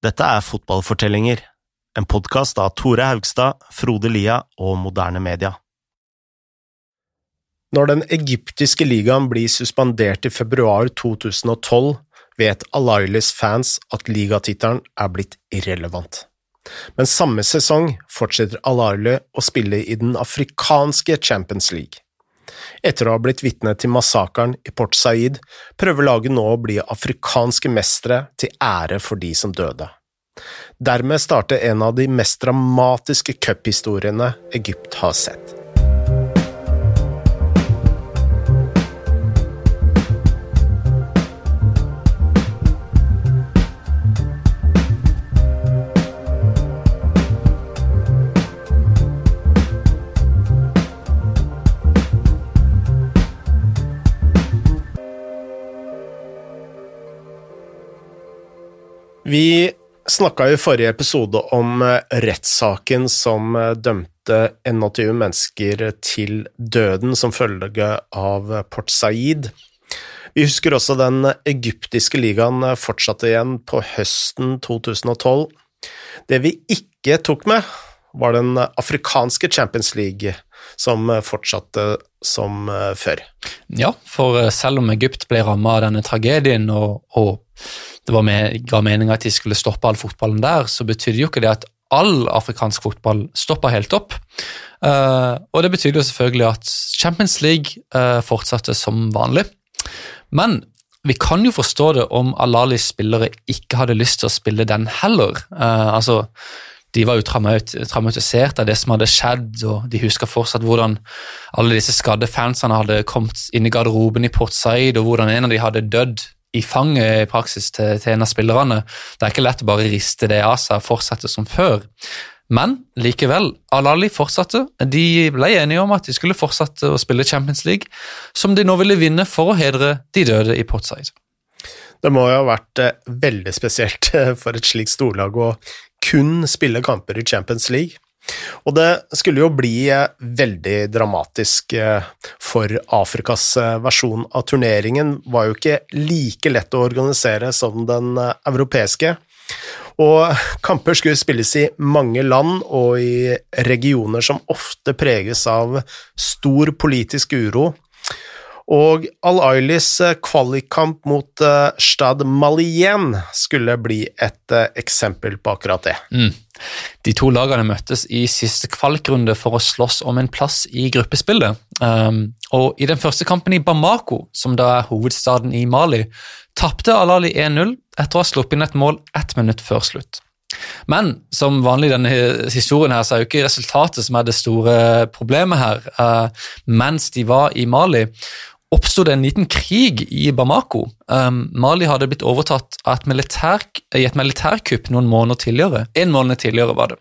Dette er Fotballfortellinger, en podkast av Tore Haugstad, Frode Lia og Moderne Media. Når den egyptiske ligaen blir suspendert i februar 2012, vet Alailis fans at ligatittelen er blitt irrelevant. Men samme sesong fortsetter Alaili å spille i den afrikanske Champions League. Etter å ha blitt vitne til massakren i Port Said, prøver laget nå å bli afrikanske mestere til ære for de som døde. Dermed starter en av de mest dramatiske cuphistoriene Egypt har sett. Vi snakka i forrige episode om eh, rettssaken som eh, dømte 21 mennesker til døden som følge av Port Said. Vi husker også den egyptiske ligaen fortsatte igjen på høsten 2012. Det vi ikke tok med, var den afrikanske Champions League, som fortsatte som eh, før. Ja, for selv om Egypt ble ramma av denne tragedien, og, og det med, ga mening at de skulle stoppe all fotballen der, så betydde jo ikke det at all afrikansk fotball stoppa helt opp. Uh, og det betydde jo selvfølgelig at Champions League uh, fortsatte som vanlig. Men vi kan jo forstå det om Alalis spillere ikke hadde lyst til å spille den heller. Uh, altså, de var jo traumatisert av det som hadde skjedd, og de husker fortsatt hvordan alle disse skadde fansene hadde kommet inn i garderoben i Port Said, og hvordan en av de hadde dødd i fanget i praksis til, til, en av spillerne. Det er ikke lett å bare riste det av seg og fortsette som før. Men likevel, Al-Ali fortsatte. De ble enige om at de skulle fortsette å spille Champions League, som de nå ville vinne for å hedre de døde i Portside. Det må jo ha vært eh, veldig spesielt for et slikt storlag å kun spille kamper i Champions League. Og det skulle jo bli eh, veldig dramatisk eh, for Afrikas eh, versjon av turneringen. var jo ikke like lett å organisere som den europeiske. Og kamper skulle spilles i mange land og i regioner som ofte preges av stor politisk uro. Og Al-Ailis kvalikkamp mot Stad Malien skulle bli et eksempel på akkurat det. Mm. De to lagene møttes i siste kvalikrunde for å slåss om en plass i gruppespillet. Um, og I den første kampen i Bamako, som da er hovedstaden i Mali, tapte Alali 1-0 etter å ha sluppet inn et mål ett minutt før slutt. Men som vanlig i denne historien her, så er jo ikke resultatet som er det store problemet her. Uh, mens de var i Mali, oppsto det en liten krig i Bamako. Um, Mali hadde blitt overtatt et militær, i et militærkupp noen måneder tidligere. En måned tidligere var det.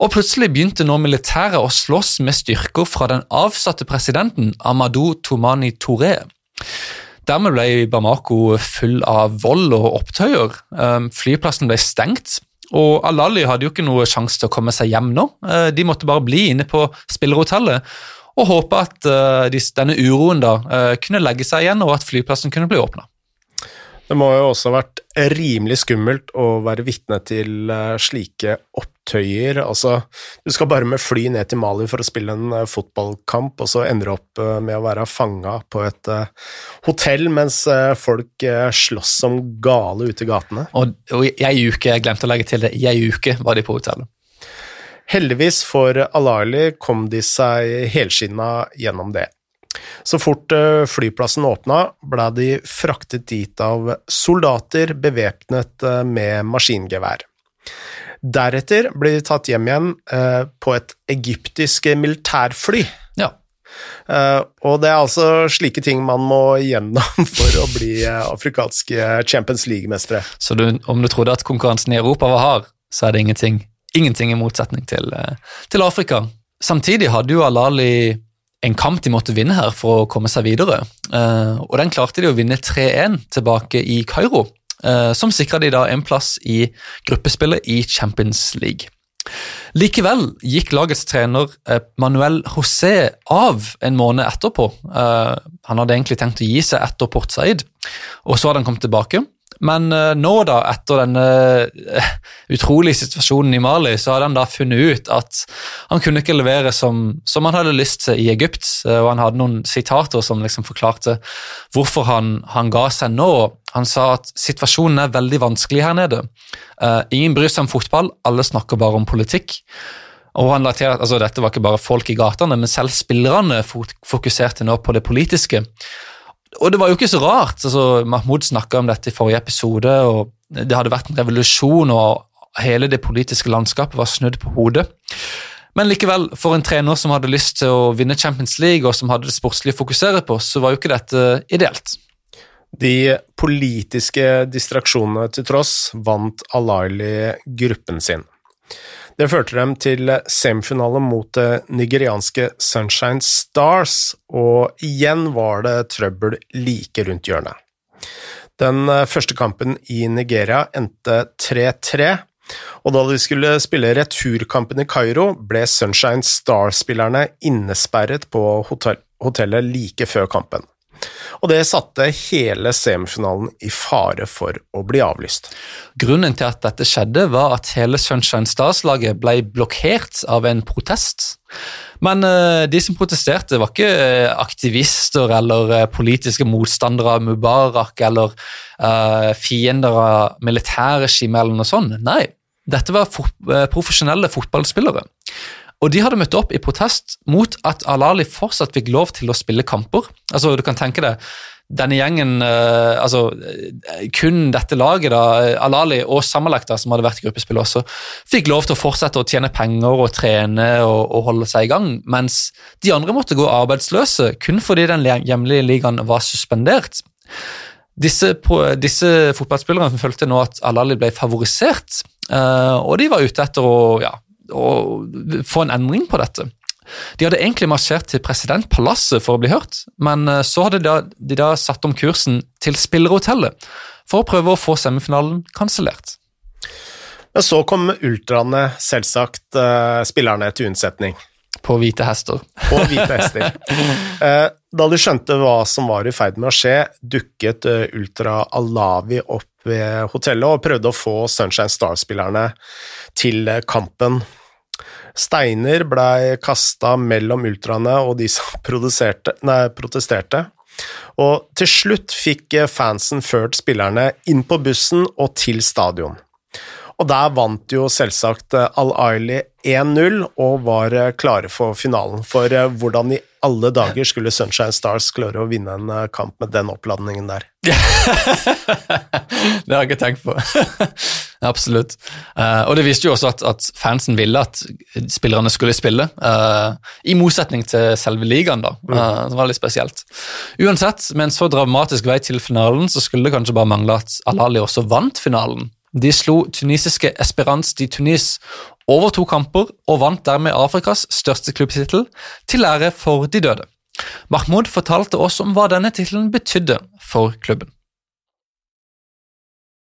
Og Plutselig begynte nå militæret å slåss med styrker fra den avsatte presidenten Amadou Tomani Touré. Dermed ble Bamako full av vold og opptøyer. Um, flyplassen ble stengt. Og Alali hadde jo ikke noe sjanse til å komme seg hjem nå. Uh, de måtte bare bli inne på spillerhotellet og håpe at uh, denne uroen da uh, kunne legge seg igjen, og at flyplassen kunne bli åpna. Det må jo også ha vært rimelig skummelt å være vitne til uh, slike opptøyer. Altså, du skal bare med fly ned til Mali for å spille en fotballkamp, og så ender du opp med å være fanga på et hotell mens folk slåss som gale ute i gatene. Og, og i ei uke, jeg glemte å legge til det, i ei uke var de på hotellet. Heldigvis for Alali kom de seg helskinna gjennom det. Så fort eh, flyplassen åpna, ble de fraktet dit av soldater bevæpnet eh, med maskingevær. Deretter ble de tatt hjem igjen eh, på et egyptisk militærfly. Ja. Og det er altså slike ting man må gjennom for å bli afrikanske Champions League-mestere. Så du, om du trodde at konkurransen i Europa var hard, så er det ingenting Ingenting i motsetning til, eh, til Afrika. Samtidig hadde jo Alali en kamp de måtte vinne her for å komme seg videre. Eh, og den klarte de å vinne 3-1 tilbake i Kairo, eh, som sikra de da en plass i gruppespillet i Champions League. Likevel gikk lagets trener Manuel José av en måned etterpå. Han hadde egentlig tenkt å gi seg etter Port Said, og så hadde han kommet tilbake. Men uh, nå, da, etter denne uh, utrolige situasjonen i Mali, så hadde han da funnet ut at han kunne ikke levere som, som han hadde lyst til i Egypt. Uh, og han hadde noen sitater som liksom forklarte hvorfor han, han, ga seg nå. Han sa at situasjonen er veldig vanskelig her nede. ingen bryr seg om fotball, alle snakker bare om politikk. Og han la til at altså, Dette var ikke bare folk i gatene, men selv spillerne fokuserte nå på det politiske. Og det var jo ikke så rart. altså Mahmoud snakka om dette i forrige episode, og det hadde vært en revolusjon, og hele det politiske landskapet var snudd på hodet. Men likevel, for en trener som hadde lyst til å vinne Champions League, og som hadde det sportslige å fokusere på, så var jo ikke dette ideelt. De politiske distraksjonene til tross vant Alaili gruppen sin. Det førte dem til semifinale mot det nigerianske Sunshine Stars, og igjen var det trøbbel like rundt hjørnet. Den første kampen i Nigeria endte 3-3, og da de skulle spille returkampen i Kairo, ble Sunshine Stars-spillerne innesperret på hotellet like før kampen og det satte hele semifinalen i fare for å bli avlyst. Grunnen til at dette skjedde, var at hele Sunshine Stars-laget ble blokkert av en protest. Men uh, de som protesterte, var ikke uh, aktivister eller uh, politiske motstandere av Mubarak eller fiender av militærregimet eller noe sånt. Nei, dette var fot profesjonelle fotballspillere. Og de hadde møtt opp i protest mot at Alali fortsatt fikk lov til å spille kamper. Altså, du kan tenke deg, denne gjengen, uh, altså kun dette laget, da, Alali og Samalek, som hadde vært i gruppespill også, fikk lov til å fortsette å tjene penger og trene og, og, holde seg i gang, mens de andre måtte gå arbeidsløse kun fordi den hjemlige ligaen var suspendert. Disse, disse fotballspillerne følte nå at Alali ble favorisert, og de var ute etter å ja, å få en endring på dette. De hadde egentlig marsjert til presidentpalasset for å bli hørt, men eh, så hadde de da, de da satt om kursen til spillerhotellet for å prøve å få semifinalen kansellert. Men så kom ultraene, selvsagt, uh, spillerne til unnsetning. På hvite hester. På hvite hester. Uh, da de skjønte hva som var i ferd med å skje, dukket Ultra Alavi opp ved hotellet og prøvde å få Sunshine Star-spillerne til kampen. Steiner blei kasta mellom ultraene og de som nei, protesterte. Og til slutt fikk fansen ført spillerne inn på bussen og til stadion. Og der vant jo selvsagt Al-Aili 1-0 og var klare for finalen. For hvordan i alle dager skulle Sunshine Stars klare å vinne en kamp med den oppladningen der? det har jeg ikke tenkt på. Absolutt. Uh, og det viste jo også at, at, fansen ville at spillerne skulle spille, uh, i motsetning til selve ligaen. da. Uh, det var litt spesielt. Uansett, med en så dramatisk vei til finalen, så skulle det kanskje bare mangle at Alali også vant finalen. De slo tunisiske Esperance de Tunis over to kamper og vant dermed Afrikas største klubbtittel, til ære for de døde. Mahmoud fortalte oss om hva denne tittelen betydde for klubben.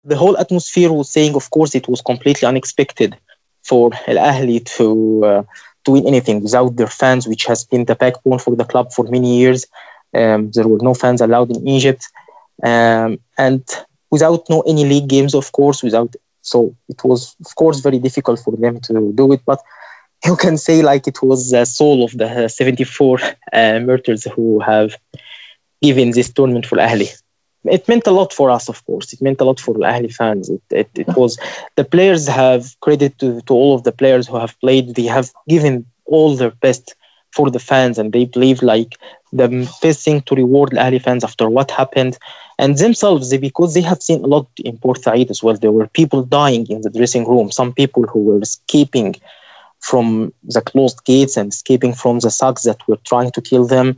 The whole atmosphere was saying, of course, it was completely unexpected for Al Ahly to uh, to win anything without their fans, which has been the backbone for the club for many years. Um, there were no fans allowed in Egypt, um, and without no any league games, of course, without so it was of course very difficult for them to do it, but. You can say like it was the soul of the 74 uh, murderers who have given this tournament for Ahly it meant a lot for us, of course. It meant a lot for Ahli fans. It, it, it was the players have credit to, to all of the players who have played. They have given all their best for the fans, and they believe like the best thing to reward Ahli fans after what happened, and themselves they, because they have seen a lot in Port Said as well. There were people dying in the dressing room. Some people who were escaping from the closed gates and escaping from the thugs that were trying to kill them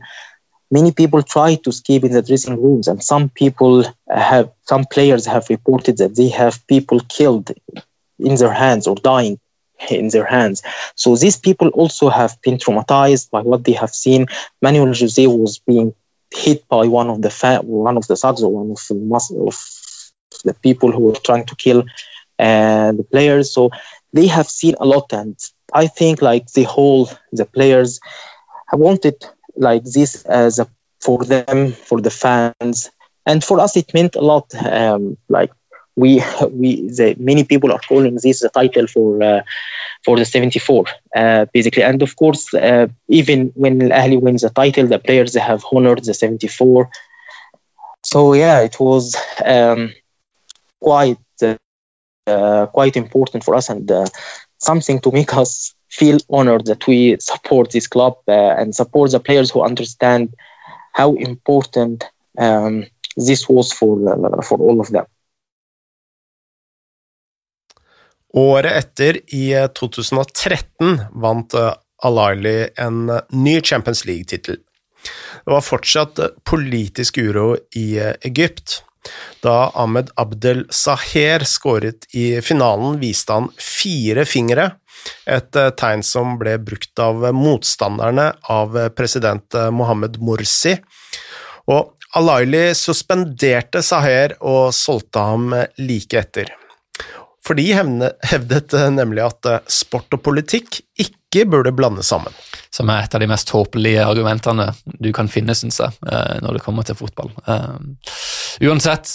many people try to escape in the dressing rooms and some people have some players have reported that they have people killed in their hands or dying in their hands. So these people also have been traumatized by what they have seen. Manuel jose was being hit by one of the fa- one of the thugs or one of the, of the people who were trying to kill uh, the players. So they have seen a lot and i think like the whole the players wanted like this as a, for them, for the fans, and for us it meant a lot. Um, like we we the, many people are calling this the title for uh, for the 74 uh, basically and of course uh, even when Al Ahly wins the title the players have honored the 74 so yeah it was um, quite uh, uh, quite important for us and uh, something to make us feel honored that we support this club and support the players who understand how important um, this was for for all of them Året etter, i 2013, vant Al-Aili en ny Champions League-tittel. Det var fortsatt politisk uro i Egypt. Da Ahmed Abdel Saher skåret i finalen, viste han fire fingre, et tegn som ble brukt av motstanderne av president Mohammed Morsi. Og Al-Aili suspenderte Saher og solgte ham like etter. For de hevdet eh, nemlig at eh, sport og politikk ikke burde blandes sammen. Som er et av de mest håpelige argumentene du kan finne, syns jeg, eh, når det kommer til fotball. Uansett,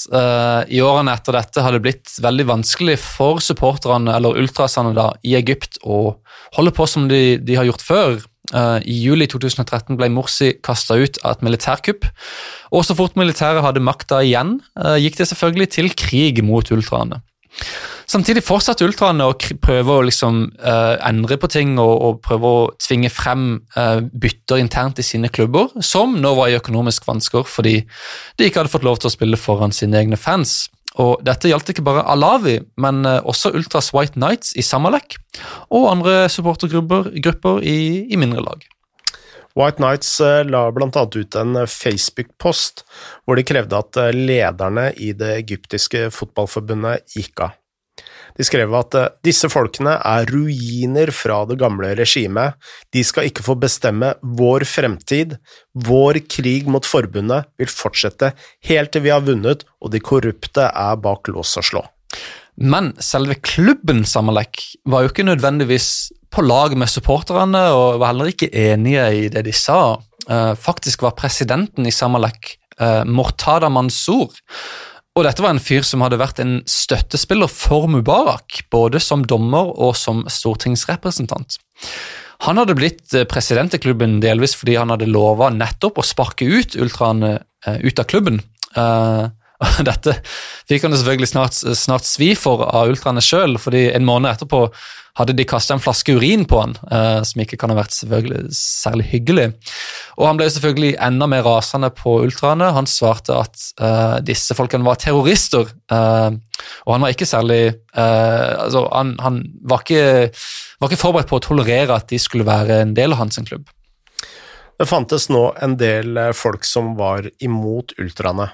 i årene etter dette har det blitt veldig vanskelig for supporterne, eller ultrasene da, i Egypt å holde på som de, de har gjort før. I juli 2013 ble Morsi kasta ut av et militærkupp. Og så fort militæret hadde makta igjen, gikk det selvfølgelig til krig mot ultraene. Samtidig fortsatte ultraene å prøve å liksom, uh, endre på ting og, og, prøve å tvinge frem uh, bytter internt i sine klubber, som nå var i økonomisk vansker fordi de ikke hadde fått lov til å spille foran sine egne fans. Og Dette gjaldt ikke bare Alawi, men uh, også Ultras White Nights i Samalek og andre supportergrupper i, i mindre lag. White Nights la bl.a. ut en Facebook-post hvor de krevde at lederne i det egyptiske fotballforbundet gikk av. De skrev at eh, disse folkene er ruiner fra det gamle regimet, de skal ikke få bestemme vår fremtid, vår krig mot forbundet vil fortsette helt til vi har vunnet og de korrupte er bak lås og slå. Men selve klubben Samalek var jo ikke nødvendigvis på lag med supporterne og var heller ikke enige i det de sa. Eh, faktisk var presidenten i Samalek, eh, Mortada Mansour, og dette var en fyr som hadde vært en støttespiller for Mubarak, både som dommer og som stortingsrepresentant. Han hadde blitt eh, president i klubben delvis fordi han hadde lova nettopp å sparke ut ultraene eh, ut av klubben. Uh, dette fikk han selvfølgelig snart, snart svi for av ultraene sjøl, fordi en måned etterpå hadde de kasta en flaske urin på han, eh, som ikke kan ha vært særlig hyggelig. Og Han ble selvfølgelig enda mer rasende på ultraene. Han svarte at eh, disse folkene var terrorister. eh, og han var ikke særlig altså, han, han var, ikke, var, ikke, forberedt på å tolerere at de skulle være en del av hans klubb. Det fantes nå en del folk som var imot ultraene.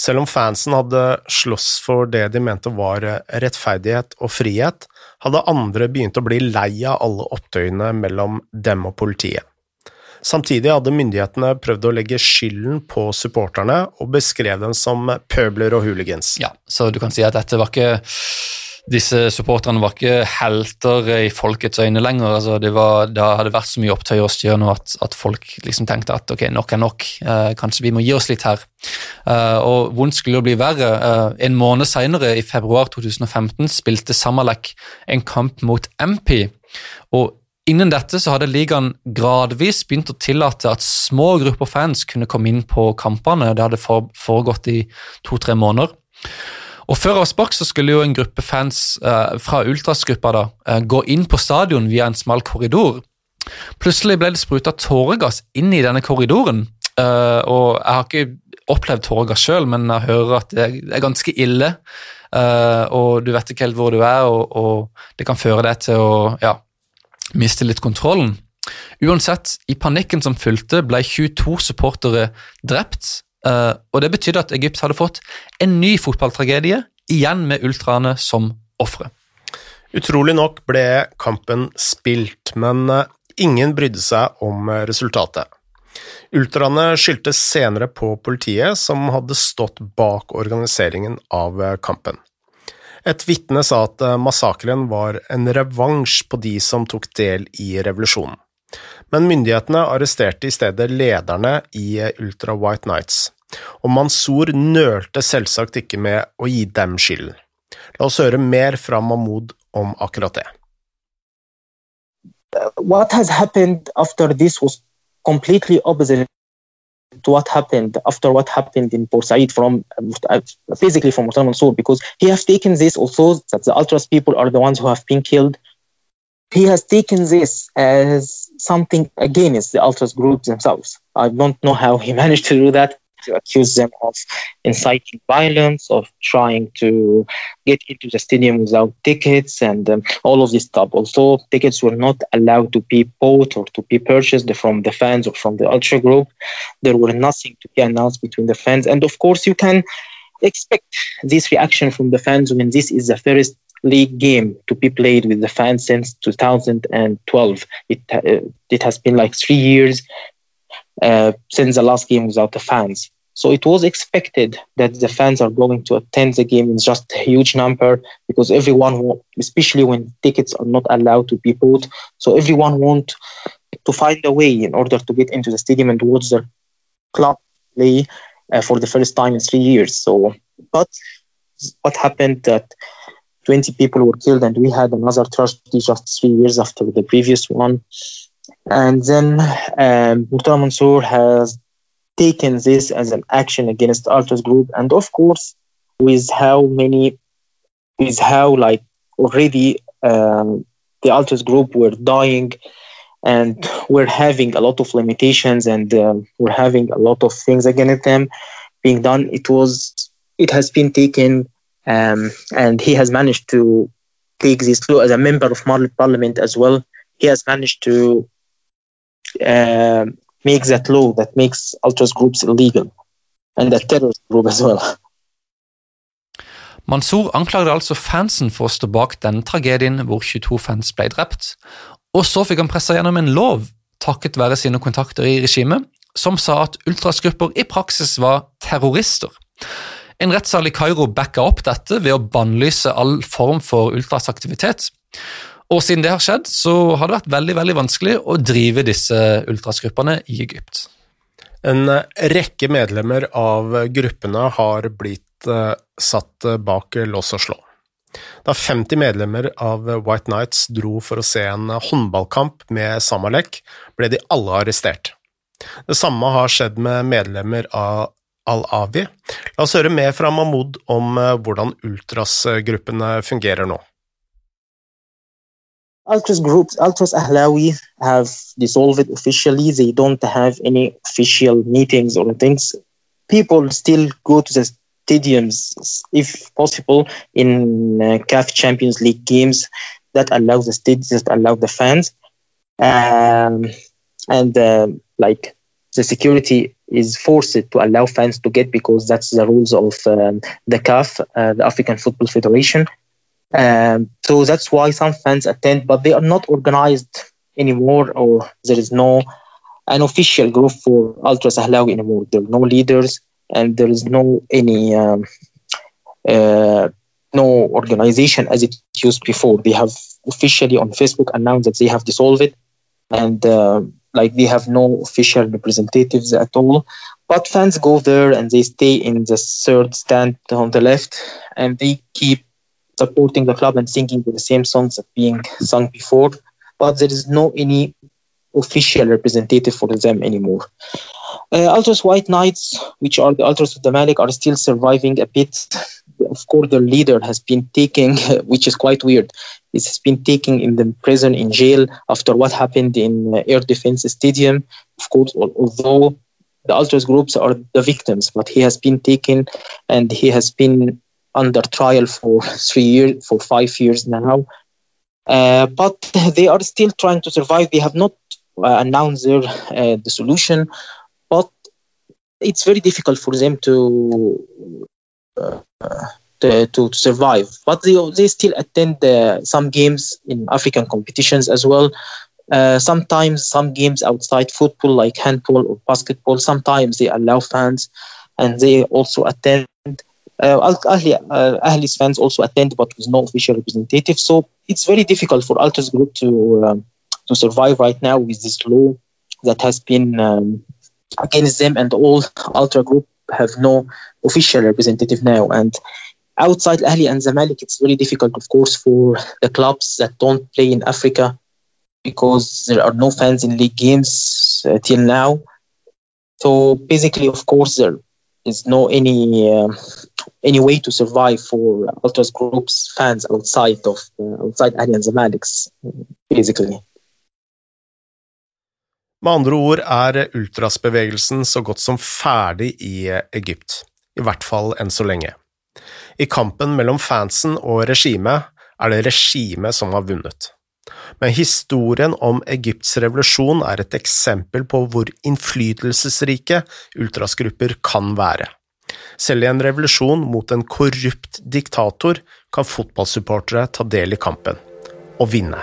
Selv om fansen hadde slåss for det de mente var rettferdighet og frihet, hadde andre begynt å bli lei av alle opptøyene mellom dem og politiet. Samtidig hadde myndighetene prøvd å legge skylden på supporterne og beskrev dem som pøbler og hooligans. Ja, så du kan si at dette var ikke disse supporterne var ikke helter i folkets øyne lenger. altså Det, var, det hadde vært så mye opptøy styr nå at, at, folk liksom tenkte at ok, nok er nok. Eh, kanskje vi må gi oss litt her. Eh, og vondt skulle det bli verre. Eh, en måned senere, i februar 2015, spilte Samalek en kamp mot MP. og Innen dette så hadde ligaen gradvis begynt å tillate at små grupper fans kunne komme inn på kampene. Det hadde foregått i to-tre måneder. Og Før avspark så skulle jo en gruppe fans eh, fra ultrasgruppa da, eh, gå inn på stadion via en smal korridor. Plutselig ble det spruta tåregass inn i denne korridoren. Eh, og Jeg har ikke opplevd tåregass sjøl, men jeg hører at det er ganske ille. Eh, og Du vet ikke helt hvor du er, og, og det kan føre deg til å ja, miste litt kontrollen. Uansett, i panikken som fulgte, ble 22 supportere drept Uh, og Det betydde at Egypt hadde fått en ny fotballtragedie, igjen med ultraene som ofre. Utrolig nok ble kampen spilt, men eh, ingen brydde seg om eh, resultatet. Ultraene skyldte senere på politiet, som hadde stått bak organiseringen av kampen. Et vitne sa at massakren var en revansj på de som tok del i revolusjonen men myndighetene arresterte i stedet lederne i Ultra White Nights. og Mansour nølte selvsagt ikke med å gi dem skylden. La oss høre mer fra Mahmoud om akkurat det. What has happened after this was completely opposite to what happened after what happened in Bursaid from uh, physically from Mustafa Mansour because he has taken this also that the ultras people are the ones who have been killed. He has taken this as something against the ultras groups themselves. I don't know how he managed to do that to accuse them of inciting violence, of trying to get into the stadium without tickets, and um, all of this stuff. Also, tickets were not allowed to be bought or to be purchased from the fans or from the ultra group, there were nothing to be announced between the fans. And of course, you can expect this reaction from the fans when this is the first league game to be played with the fans since 2012. It uh, it has been like three years uh, since the last game without the fans. So it was expected that the fans are going to attend the game in just a huge number because everyone, especially when tickets are not allowed to be bought, so everyone want to find a way in order to get into the stadium and watch the club play uh, for the first time in three years. So, but what happened that 20 people were killed and we had another tragedy just three years after the previous one. And then um, Mansour has taken this as an action against Ultras Group, and of course, with how many, with how like already um, the Ultras Group were dying, and we're having a lot of limitations, and um, we're having a lot of things against them being done. It was, it has been taken, um, and he has managed to take this through as a member of Parliament as well. He has managed to uh, make that law that makes ultras groups illegal, and a terrorist group as well. Mansour anklagde altså fansen for å stå bak denne tragedien hvor 22 fans ble drept, og så fikk han pressa gjennom en lov takket være sine kontakter i regimet, som sa at ultrasgrupper i praksis var terrorister. En rettssal i Kairo backa opp dette ved å bannlyse all form for ultrasaktivitet. Og siden det har skjedd, så har det vært veldig veldig vanskelig å drive disse ultrasgruppene i Egypt. En rekke medlemmer av gruppene har blitt uh, satt bak lås og slå. Da 50 medlemmer av White Nights dro for å se en håndballkamp med Samalek, ble de alle arrestert. Det samme har skjedd med medlemmer av Al-Avi. La oss høre mer fra Mahmoud om eh, hvordan ultrasgruppene fungerer nå. Ultras groups, Ultras Ahlawi have dissolved officially. They don't have any official meetings or things. People still go to the stadiums, if possible, in uh, CAF Champions League games that allow the stadiums, that allow the fans. Um, and uh, like the security is forced to allow fans to get because that's the rules of um, the CAF, uh, the African Football Federation. Um, so that's why some fans attend, but they are not organized anymore, or there is no an official group for Ultra Sahlawi anymore. There are no leaders, and there is no any um, uh, no organization as it used before. They have officially on Facebook announced that they have dissolved it, and uh, like they have no official representatives at all. But fans go there and they stay in the third stand on the left, and they keep supporting the club and singing the same songs that being sung before, but there is no any official representative for them anymore. Uh, Ultras White Knights, which are the Ultras of the Malik, are still surviving a bit. Of course, the leader has been taken, which is quite weird. It has been taken in the prison in jail after what happened in uh, Air Defense Stadium. Of course, although the Ultras groups are the victims, but he has been taken and he has been under trial for three years, for five years now. Uh, but they are still trying to survive. They have not uh, announced their uh, the solution, but it's very difficult for them to to, to, survive. But they, they still attend uh, some games in African competitions as well. Uh, sometimes some games outside football, like handball or basketball. Sometimes they allow fans, and they also attend uh, Ahli, uh, Ahli's fans also attend, but with no official representative. So it's very difficult for Ultras Group to um, to survive right now with this law that has been um, against them, and all Ultra Group have no official representative now. And outside Ahli and Zamalek, it's very difficult, of course, for the clubs that don't play in Africa because there are no fans in league games uh, till now. So basically, of course, there is no any uh, any way to survive for ultras groups fans outside of uh, outside Ahli and Zamalek's, basically. Med andre ord er ultrasbevegelsen så godt som ferdig i Egypt, i hvert fall enn så lenge. I kampen mellom fansen og regimet er det regimet som har vunnet. Men historien om Egypts revolusjon er et eksempel på hvor innflytelsesrike ultrasgrupper kan være. Selv i en revolusjon mot en korrupt diktator kan fotballsupportere ta del i kampen – og vinne.